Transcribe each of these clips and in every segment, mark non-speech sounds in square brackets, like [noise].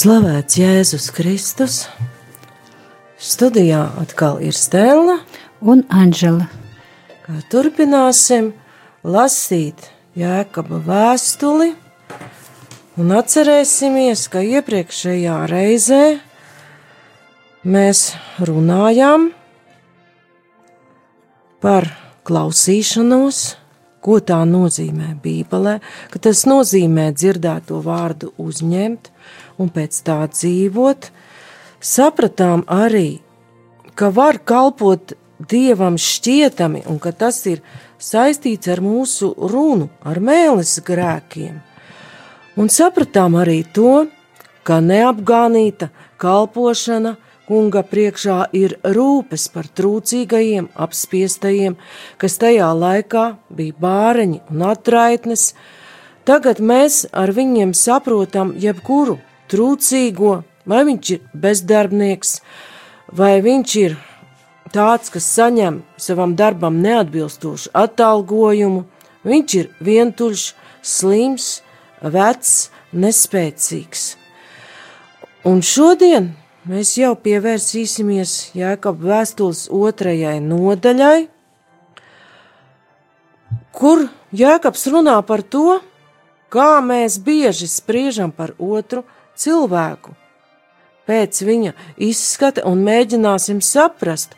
Slavēts Jēzus Kristus! Studijā atkal ir Stela un Anģela. Kā turpināsim lasīt Jēkaba vēstuli un atcerēsimies, ka iepriekšējā reizē mēs runājām par klausīšanos, ko tā nozīmē Bībelē, ka tas nozīmē dzirdēto vārdu uzņemt un pēc tā dzīvot, sapratām arī, ka var kalpot dievam šķietami un ka tas ir saistīts ar mūsu runu, ar mēlis grēkiem. Un sapratām arī to, ka neapgānīta kalpošana kunga priekšā ir rūpes par trūcīgajiem, apspiestajiem, kas tajā laikā bija bāreņi un atraitnes. Tagad mēs ar viņiem saprotam jebkuru trūcīgo, vai viņš ir bezdarbnieks, vai viņš ir tāds, kas saņem savam darbam neatbilstošu atalgojumu, viņš ir vientuļš, slims, vecs, nespēcīgs. Un šodien mēs jau pievērsīsimies Jēkab vēstules otrajai nodaļai, kur Jēkabs runā par to, kā mēs bieži spriežam par otru, cilvēku pēc viņa izskata un mēģināsim saprast,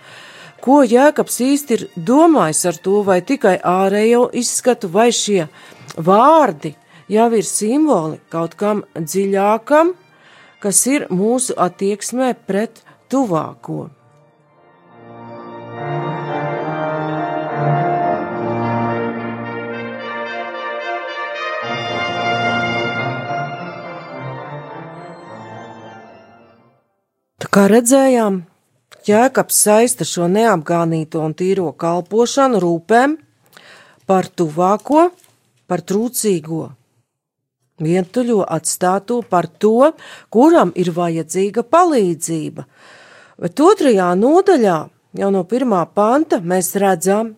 ko Jēkabs īsti ir domājis ar to, vai tikai ārējo izskatu, vai šie vārdi jau ir simboli kaut kam dziļākam, kas ir mūsu attieksmē pret tuvāko. Kā redzējām, Jēkabs saista šo neapgānīto un tīro kalpošanu rūpēm par tuvāko, par trūcīgo, vientuļo atstāto par to, kuram ir vajadzīga palīdzība. Bet otrajā nodaļā, jau no pirmā panta, mēs redzam,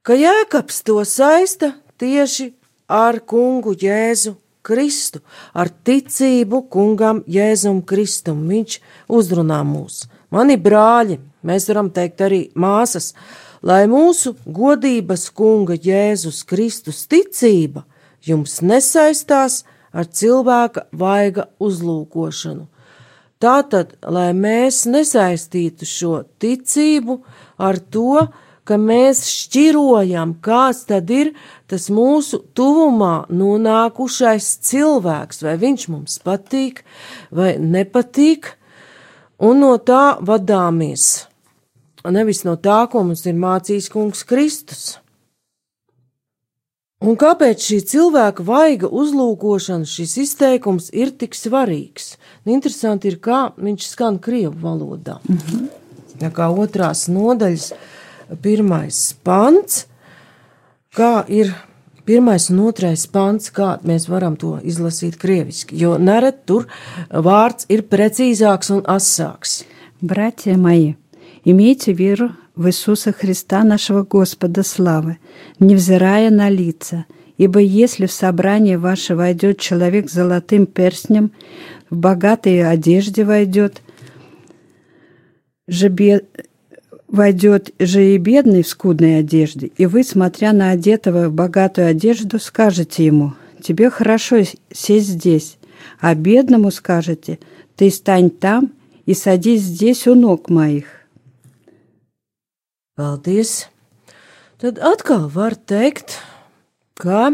ka Jēkabs to saista tieši ar kungu Jēzu Kristu, ar ticību kungam Jēzum Kristum. Viņš uzrunā mūs. Mani brāļi, mēs varam teikt arī māsas, lai mūsu godības kunga Jēzus Kristus ticība jums nesaistās ar cilvēka vaiga uzlūkošanu. Tātad, lai mēs nesaistītu šo ticību ar to, ka mēs šķirojam, kāds tad ir tas mūsu tuvumā nonākušais cilvēks, vai viņš mums patīk vai nepatīk, un no tā vadāmies. Nevis no tā, ko mums ir mācījis kungs Kristus. Un kāpēc šī cilvēka vaiga uzlūkošana, šis izteikums ir tik svarīgs? Interesanti ir, kā viņš skan krievu valodā. Mm -hmm. Ja kā otrās nodaļas pirmais pants, kā ir pirmais un otrais pants, kā mēs varam to izlasīt krieviski, jo nerad tur vārds ir precīzāks un asāks. Братья мои, имейте веру в Иисуса Христа, нашего Господа славы, невзирая на лица, ибо если в собрание ваше войдет человек с золотым перстнем, в богатой одежде войдет, же Войдет же и бедный в скудной одежде, и вы, смотря на одетого в богатую одежду, скажете ему, «Тебе хорошо сесть здесь», а бедному скажете, «Ты стань там и садись здесь у ног моих». Paldies! Tad atkal var teikt, ka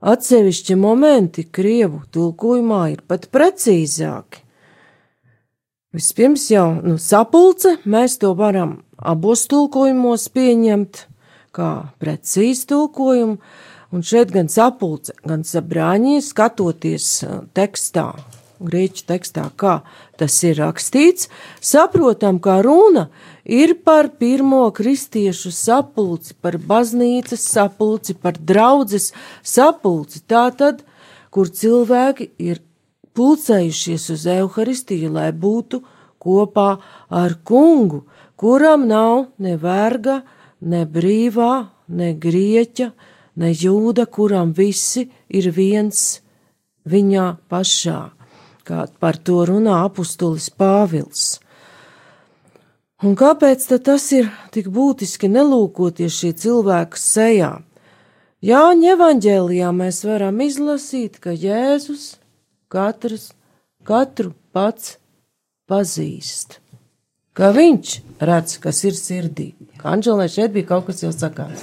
atsevišķi momenti Krievu tulkojumā ir pat precīzāki. Vispirms jau nu, sapulce, mēs to varam abos tulkojumos pieņemt, kā precīzi tulkojumu, un šeit gan sapulce, gan sabrāņi skatoties uh, tekstā, grieķu tekstā, kā tas ir rakstīts, saprotam, ka runa ir par pirmo kristiešu sapulci, par baznīcas sapulci, par draudzes sapulci. Tātad, kur cilvēki ir pulcējušies uz evaharistiju, lai būtu kopā ar kungu, kuram nav ne verga, ne brīvā, ne grieķa, ne jūda, kuram visi ir viens viņā pašā, kā par to runā apustulis Pāvils. Un kāpēc tas ir tik būtiski nelūkoties šī cilvēka sejā? Jāņa evanģēlijā mēs varam izlasīt, ka Jēzus katrs, katru pats pazīst ka viņš redz, kas ir sirdī. Anģelē šeit bija kaut kas jau sakāms.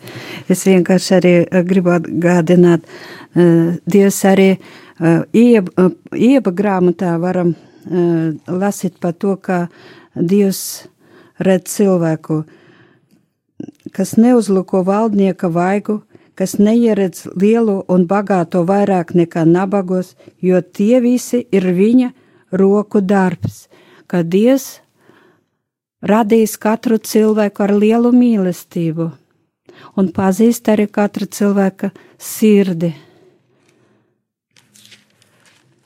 [laughs] es vienkārši arī eh, gribu atgādināt, uh, Dievs arī uh, ieba, ieba grāmatā varam lasīt par to, ka Dievs redz cilvēku, kas neuzluko valdnieka vaigu, kas neieredz lielu un bagāto vairāk nekā nabagos, jo tie visi ir viņa roku darbs, ka Dievs radījis katru cilvēku ar lielu mīlestību un pazīst arī katra cilvēka sirdi.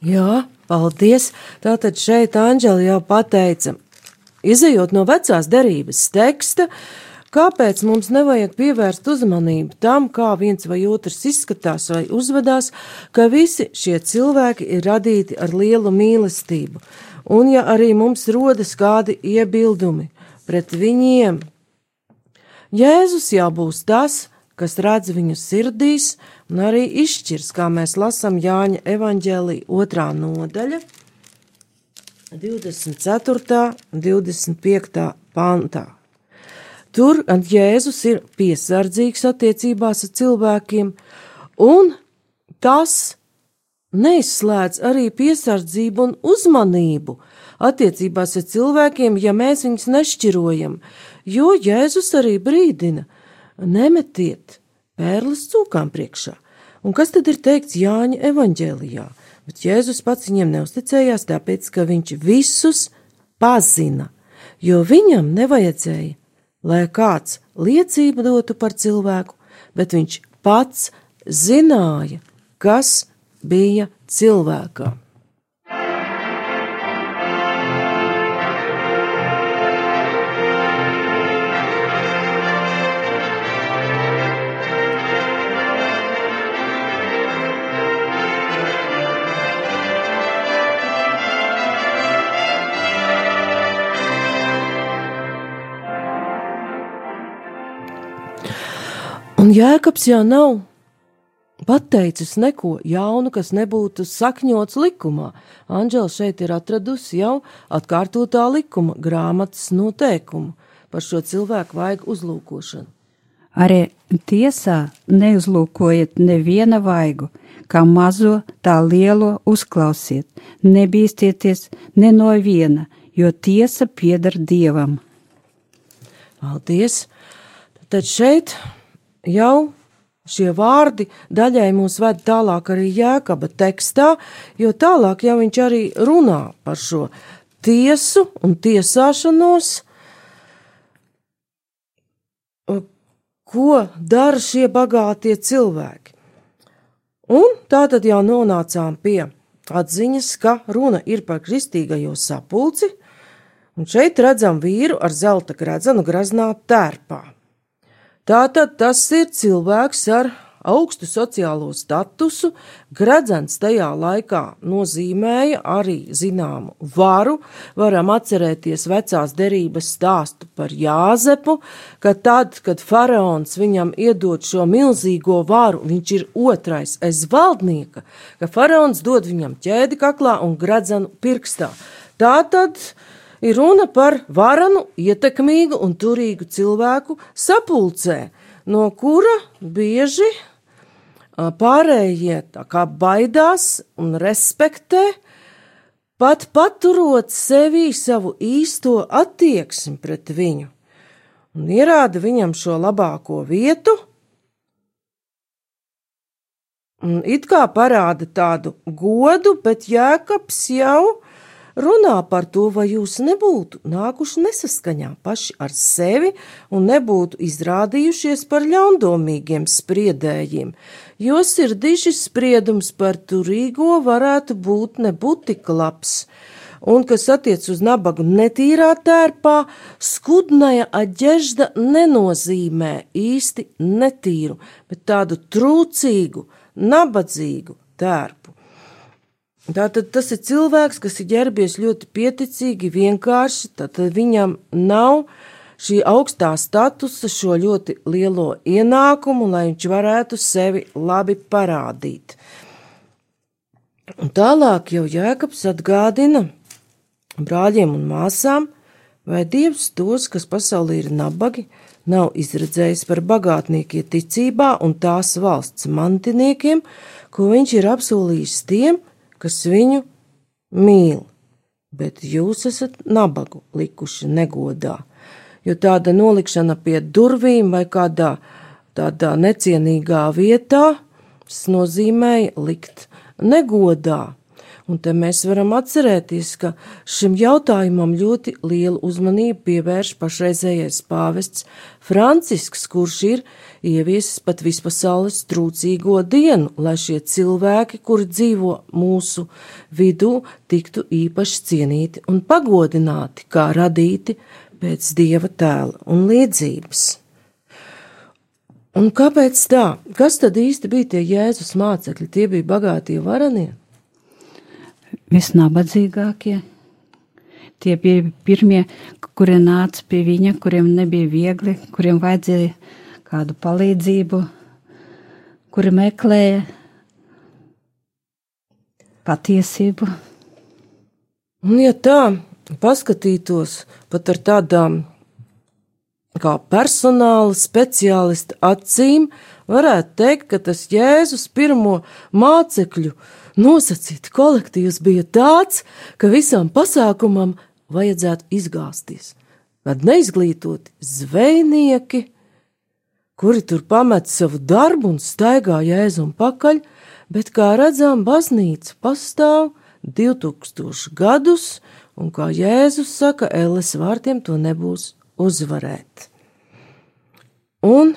Jā, paldies! Tātad šeit Anģela jau pateica, izējot no vecās derības teksta, kāpēc mums nevajag pievērst uzmanību tam, kā viens vai otrs izskatās vai uzvedās, ka visi šie cilvēki ir radīti ar lielu mīlestību un ja arī mums rodas kādi iebildumi pret viņiem, Jēzus jau būs tas, kas redz viņu sirdīs un arī izšķirs, kā mēs lasām Jāņa evaņģēlī otrā nodaļa, 24. un 25. pantā. Tur Jēzus ir piesardzīgs attiecībās ar cilvēkiem, un tas neizslēdz arī piesardzību un uzmanību attiecībās ar cilvēkiem, ja mēs viņus nešķirojam, jo Jēzus arī brīdina: nemetiet pērles cūkām priekšā. Un kas tad ir teikts Jāņa evanģēlijā? Bet Jēzus pats viņiem neusticējās, tāpēc, ka viņš visus pazina, jo viņam nevajadzēja, lai kāds liecību dotu par cilvēku, bet viņš pats zināja, kas bija cilvēkā. Un Jēkabs jau nav pateicis neko jaunu, kas nebūtu sakņots likumā. Anģela šeit ir atradusi jau atkārtotā likuma grāmatas noteikumu par šo cilvēku vajag uzlūkošanu. Arī tiesā neuzlūkojiet neviena vaigu, kā mazo, tā lielo uzklausiet, nebīsties ne no viena, jo tiesa pieder dievam. Paldies! Tad šeit jau Šie vārdi daļai mūs ved tālāk arī jēkaba tekstā, jo tālāk jau viņš arī runā par šo tiesu un tiesāšanos, ko dara šie bagātie cilvēki. Un tā tad jau nonācām pie atziņas, ka runa ir par kristīgajo sapulci, un šeit redzam vīru ar zelta gredzenu graznā tērpā. Tātad tas ir cilvēks ar augstu sociālo statusu, gredzens tajā laikā nozīmēja arī zināmu varu. Varam atcerēties vecās derības stāstu par Jāzepu, ka tad, kad faraons viņam iedod šo milzīgo varu, viņš ir otrais aiz valdnieka, ka faraons dod viņam ķēdi kaklā un gredzenu pirkstā. Tātad ir runa par varanu, ietekmīgu un turīgu cilvēku sapulcē, no kura bieži pārējie tā kā baidās un respektē, pat paturot sevī savu īsto attieksmi pret viņu. un ierāda viņam šo labāko vietu, un it kā parāda tādu godu, bet Jēkabs jau runā par to, vai jūs nebūtu nākuši nesaskaņā paši ar sevi un nebūtu izrādījušies par ļaundomīgiem spriedējiem, jo sirdīšis spriedums par turīgo varētu būt nebūt tik labs un kas attiec uz nabagu netīrā tērpā, skudnaja aģežda nenozīmē īsti netīru, bet tādu trūcīgu, nabadzīgu tērpu. Tātad tas ir cilvēks, kas ir ģērbies ļoti pieticīgi, vienkārši, tātad viņam nav šī augstā statusa, šo ļoti lielo ienākumu, lai viņš varētu sevi labi parādīt. Un tālāk jau Jēkabs atgādina brāļiem un māsām, vai Dievs tos, kas pasaulē ir nabagi, nav izredzējis par bagātniekiem ticībā un tās valsts mantiniekiem, ko viņš ir apsolījis tiem, kas viņu mīl, bet jūs esat nabagu likuši negodā, jo tāda nolikšana pie durvīm vai kādā tādā necienīgā vietā, nozīmēja likt negodā Un te mēs varam atcerēties, ka šim jautājumam ļoti lielu uzmanību pievērš pašreizējais pāvests Francisks, kurš ir ieviesis pat vispasaules trūcīgo dienu, lai šie cilvēki, kuri dzīvo mūsu vidū, tiktu īpaši cienīti un pagodināti, kā radīti pēc dieva tēla un līdzības. Un kāpēc tā? Kas tad īsti bija tie Jēzus mācekļi? Tie bija bagātie varanie? Visnabadzīgākie. Tie bija pirmie, kuri nāca pie viņa, kuriem nebija viegli, kuriem vajadzēja kādu palīdzību, kuri meklēja patiesību. Un, ja tā paskatītos pat ar tādām kā personāla speciālista acīm, varētu teikt, ka tas Jēzus pirmo mācekļu nosacīti kolektīvs bija tāds, ka visam pasākumam vajadzētu izgāzties. Kad neizglītoti zvejnieki, kuri tur pamet savu darbu un staigā jēzum pakaļ, bet, kā redzam, baznīca pastāv 2000 gadus, un, kā Jēzus saka, Elles vārtiem to nebūs uzvarēt. Un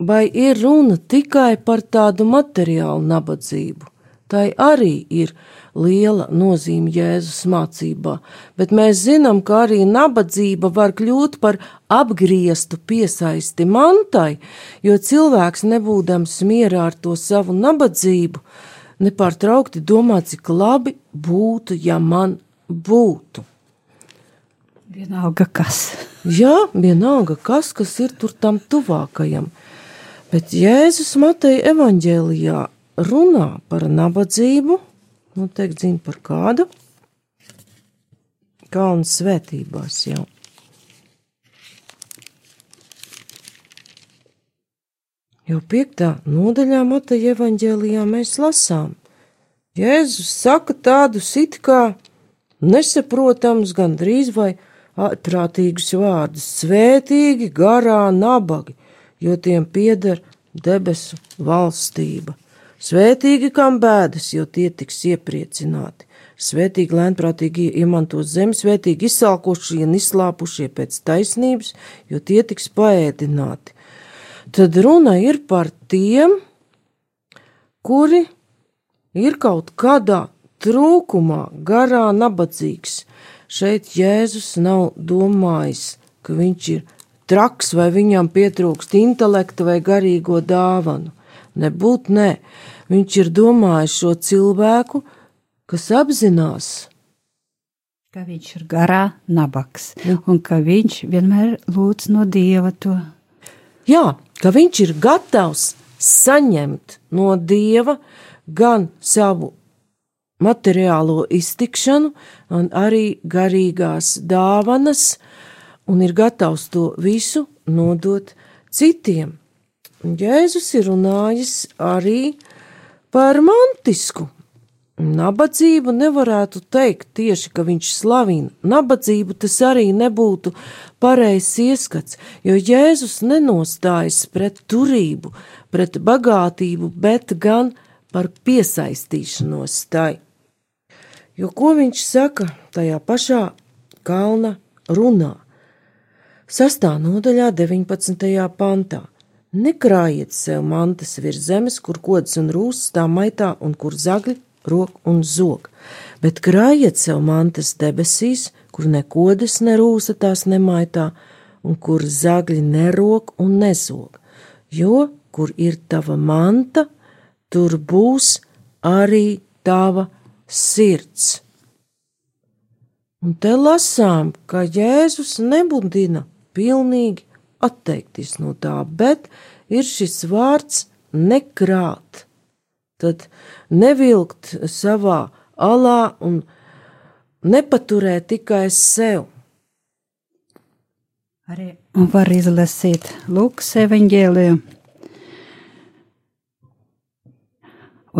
vai ir runa tikai par tādu materiālu nabadzību? Tai arī ir liela nozīme Jēzus mācībā, bet mēs zinām, ka arī nabadzība var kļūt par apgrieztu piesaisti mantai, jo cilvēks nebūdams mierā ar to savu nabadzību, nepārtraukti domā, cik labi būtu, ja man būtu. Vienalga kas. Jā, vienalga kas, kas ir tur tam tuvākajam. Bet Jēzus Mateja evaņģēlijā runā par nabadzību, noteikti zina par kādu, kalnu svētībās jau. Jau piektā nodaļā Mateja evaņģēlijā mēs lasām. Jēzus saka tādus it kā nesaprotams, gandrīz vai ārprātīgus vārdus - svētīgi, garā, nabagi jo tiem pieder debesu valstība. Svētīgi kam bēdas, jo tie tiks iepriecināti. Svētīgi lēnprātīgi iemantos zemi, svētīgi izsalkošie un izslāpušie pēc taisnības, jo tie tiks paēdināti. Tad runa ir par tiem, kuri ir kaut kādā trūkumā, garā nabadzīgs. Šeit Jēzus nav domājis, ka viņš ir traks vai viņam pietrūkst intelekta vai garīgo dāvanu. Nebūt nē, viņš ir domājis šo cilvēku, kas apzinās, ka viņš ir garā nabaks un ka viņš vienmēr lūdz no dieva to. Jā, ka viņš ir gatavs saņemt no dieva gan savu materiālo iztikšanu, gan arī garīgās dāvanas, un ir gatavs to visu nodot citiem. Jēzus ir runājis arī par mantisku Nabadzību nevarētu teikt tieši, ka viņš slavina. Nabadzību tas arī nebūtu pareizs ieskats, jo Jēzus nenostājas pret turību, pret bagātību, bet gan par piesaistīšanos tai. Jo ko viņš saka tajā pašā kalna runā? Sastā nodaļā 19. pantā. Nekrājiet sev mantas virs zemes, kur kods un rūsas tā maitā un kur zagļi rok un zog, bet krājiet sev mantas debesīs, kur nekodas nerūsa tās nemaitā, un kur zagļi nerok un nezog, jo, kur ir tava manta, tur būs arī tava sirds. Un te lasām, ka Jēzus nebudina pilnīgi atteikties no tā, bet ir šis vārds nekrāt tad nevilkt savā alā un nepaturēt tikai sev. Arī var izlasīt Lūkas evaņģēliju.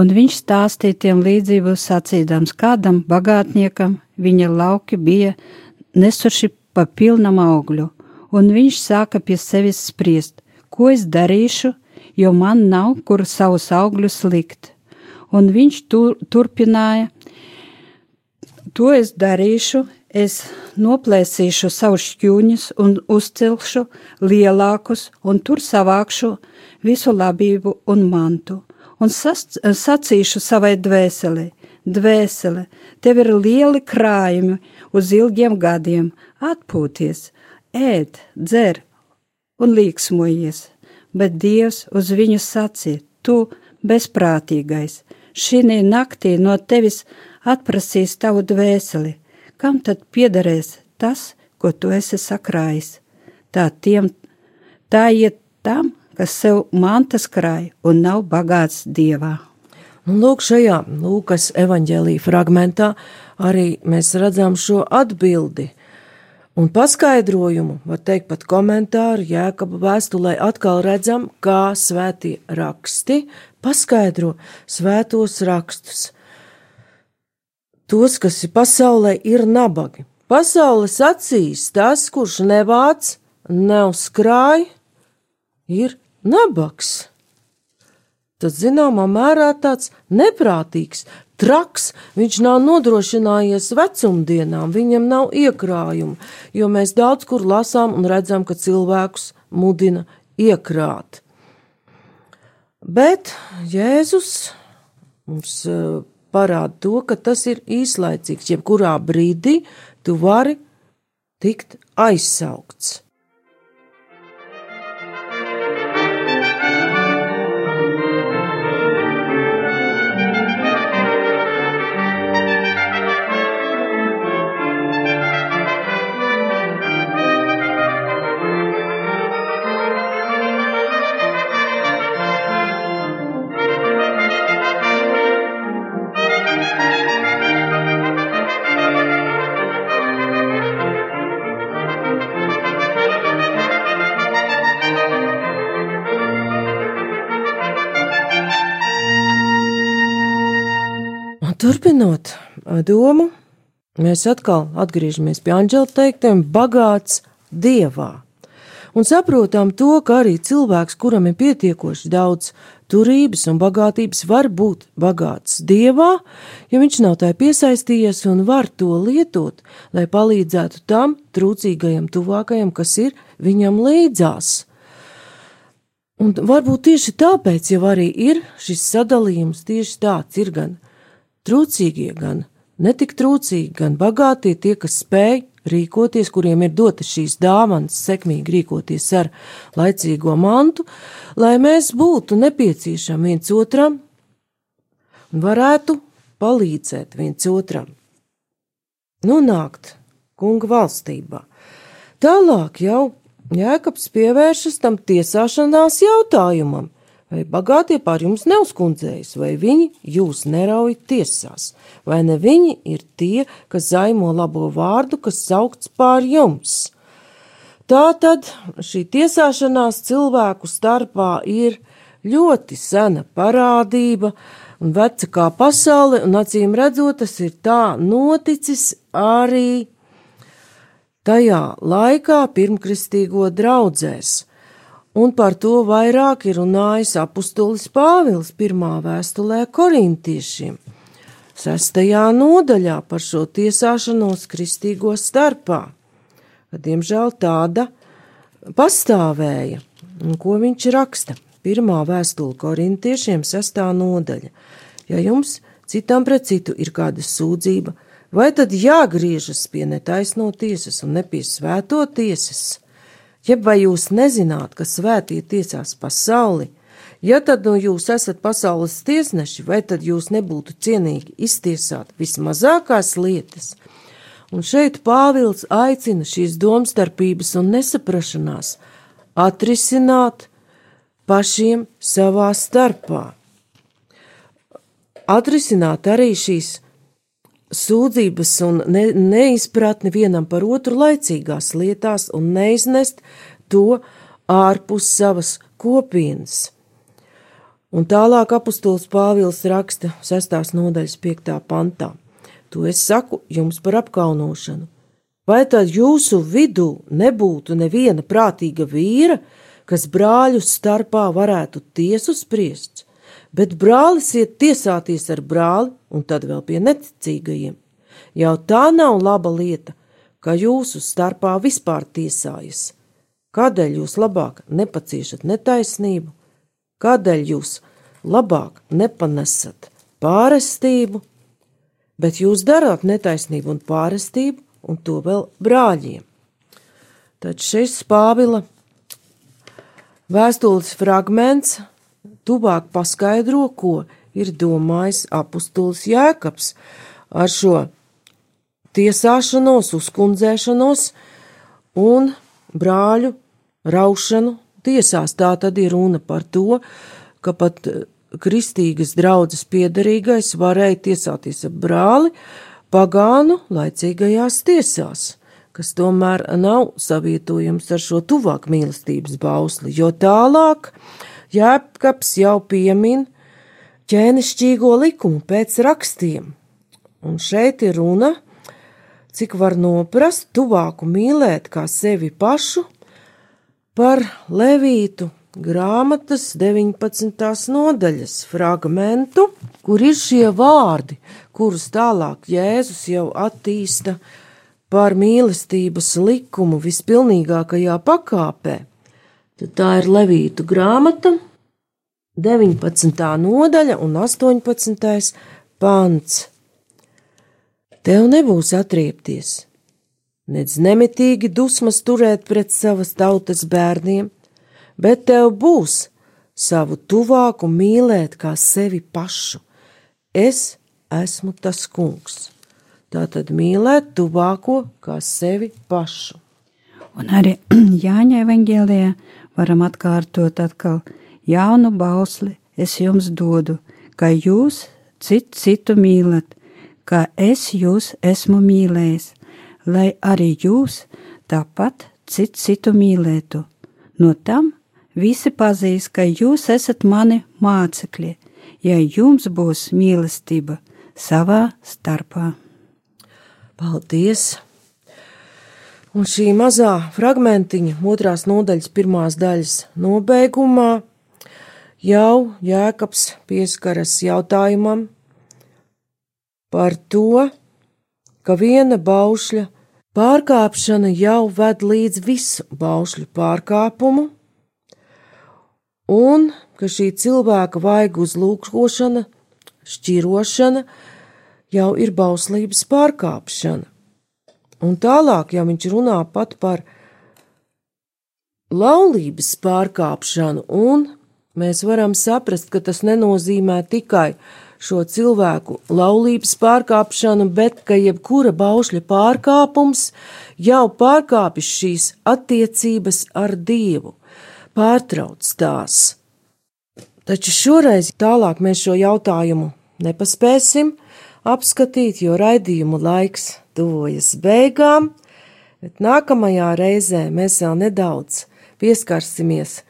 Un viņš stāstīja tiem līdzību sacīdams, kādam bagātniekam viņa lauki bija nesuši pa pilnam augļu, un viņš sāka pie sevis spriest, ko es darīšu, jo man nav kur savus augļus likt. Un viņš tur, turpināja: To es darīšu, es noplēsīšu savus šķūņus un uzcelšu lielākus, un tur savākšu visu labību un mantu. Un sas, sacīšu savai dvēselē, dvēsele, tev ir lieli krājumi uz ilgiem gadiem, atpūties, ēd, dzer un līksmojies bet Dievs uz viņu sacīja: Tu bezprātīgais, šī naktī no tevis atprasīs tavu dvēseli, kam tad piederēs tas, ko tu esi sakrājis? Tā tiem, tā iet tam, kas sev mantas krāj un nav bagāts dievā. Un nu, lūk, šajā Lūkas evanģēlīja fragmentā arī mēs redzam šo atbildi Un paskaidrojumu, var teikt, pat komentāru Jēkaba vēstulē atkal redzam, kā svētie raksti paskaidro svētos rakstus. Tos, kas ir pasaulē, ir nabagi. Pasaules acīs tas, kurš nevāc, nav skrāj, ir nabags. Tas zināmā mērā tāds neprātīgs, traks, viņš nav nodrošinājies vecumdienām, viņam nav iekrājumu, jo mēs daudz kur lasām un redzam, ka cilvēkus mudina iekrāt. Bet Jēzus mums eh, parāda to, ka tas ir īslaicīgs, jebkurā brīdī tu vari tikt aizsaukts. Turpinot domu, mēs atkal atgriežamies pie Anģela teiktiem, bagāts dievā. Un saprotam to, ka arī cilvēks, kuram ir pietiekoši daudz turības un bagātības, var būt bagāts dievā, ja viņš nav tā piesaistījies un var to lietot, lai palīdzētu tam trūcīgajam tuvākajam, kas ir viņam līdzās. Un varbūt tieši tāpēc jau arī ir šis sadalījums tieši tāds ir gan Trūcīgie gan netik trūcīgi, gan bagātie tie, kas spēj rīkoties, kuriem ir dotas šīs dāvanas, sekmīgi rīkoties ar laicīgo mantu, lai mēs būtu nepieciešami viens otram un varētu palīdzēt viens otram. Nonākt kunga valstībā. Tālāk jau Jēkabs pievēršas tam tiesāšanās jautājumam – Vai bagātie pār jums neuzkundzējas, vai viņi jūs nerauj tiesās, vai ne viņi ir tie, kas zaimo labo vārdu, kas saukts pār jums? Tā tad šī tiesāšanās cilvēku starpā ir ļoti sena parādība, un veca kā pasaule, un acīm redzot, tas ir tā noticis arī tajā laikā pirmkristīgo draudzēs, un par to vairāk ir runājis apustulis Pāvils pirmā vēstulē korintiešiem, sestajā nodaļā par šo tiesāšanos kristīgo starpā, ka diemžēl tāda pastāvēja, un ko viņš raksta. Pirmā vēstule korintiešiem sestā nodaļa. Ja jums citam pret citu ir kāda sūdzība, vai tad jāgriežas pie netaisno tiesas un ne pie svēto tiesas? Jeb vai jūs nezināt, ka svētie tiesās pasauli? Ja tad nu jūs esat pasaules tiesneši, vai tad jūs nebūtu cienīgi iztiesāt vismazākās lietas? Un šeit Pāvils aicina šīs domstarpības un nesaprašanās atrisināt pašiem savā starpā. Atrisināt arī šīs sūdzības un ne, neizpratni vienam par otru laicīgās lietās un neiznest to ārpus savas kopienas. Un tālāk apustulis Pāvils raksta 6. nodaļas 5. pantā. To es saku jums par apkaunošanu. Vai tad jūsu vidū nebūtu neviena prātīga vīra, kas brāļu starpā varētu tiesu spriest, bet brālis iet tiesāties ar brāli un tad vēl pie neticīgajiem. Jau tā nav laba lieta, ka jūsu starpā vispār tiesājas. Kādēļ jūs labāk nepaciešat netaisnību? Kādēļ jūs labāk nepanesat pārestību? Bet jūs darāt netaisnību un pārestību, un to vēl brāļiem. Tad šis Pāvila Vēstules fragments tuvāk paskaidro, ko ir domājis apustulis Jēkabs ar šo tiesāšanos, uzkundzēšanos un brāļu raušanu tiesās. Tā tad ir runa par to, ka pat kristīgas draudzes piedarīgais varēja tiesāties ar brāli pagānu laicīgajās tiesās kas tomēr nav savietojams ar šo tuvāk mīlestības bausli, jo tālāk Jēkabs jau piemin ķēnišķīgo likumu pēc rakstiem. Un šeit ir runa, cik var noprast tuvāku mīlēt kā sevi pašu par Levītu grāmatas 19. nodaļas fragmentu, kur ir šie vārdi, kurus tālāk Jēzus jau attīsta par mīlestības likumu vispilnīgākajā pakāpē, tad tā ir Levītu grāmata, 19. nodaļa un 18. pants. Tev nebūs atriepties, nedz nemitīgi dusmas turēt pret savas tautas bērniem, bet tev būs savu tuvāku mīlēt kā sevi pašu. Es esmu tas kungs. Tātad mīlēt tuvāko kā sevi pašu. Un arī [clears throat] Jāņa evangēlijā varam atkārtot atkal jaunu bausli es jums dodu, ka jūs citu citu mīlat, kā es jūs esmu mīlējis, lai arī jūs tāpat citu citu mīlētu. No tam visi pazīs, ka jūs esat mani mācekļi, ja jums būs mīlestība savā starpā. Paldies! Un šī mazā fragmentiņa, otrās nodaļas, pirmās daļas nobeigumā, jau Jēkabs pieskaras jautājumam par to, ka viena baušļa pārkāpšana jau ved līdz visu baušļu pārkāpumu, un ka šī cilvēka vaigu uzlūkošana, šķirošana jau ir bauslības pārkāpšana. Un tālāk jau viņš runā pat par laulības pārkāpšanu, un mēs varam saprast, ka tas nenozīmē tikai šo cilvēku laulības pārkāpšanu, bet ka jebkura baušļa pārkāpums jau pārkāpis šīs attiecības ar Dievu, pārtrauc tās. Taču šoreiz tālāk mēs šo jautājumu nepaspēsim, apskatīt, jo raidījumu laiks tuvojas beigām, bet nākamajā reizē mēs vēl nedaudz pieskarsimies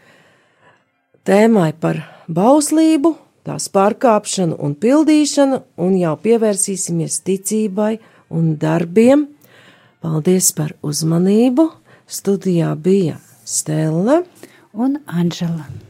tēmai par bauslību, tās pārkāpšanu un pildīšanu, un jau pievērsīsimies ticībai un darbiem. Paldies par uzmanību! Studijā bija Stela un Anžela.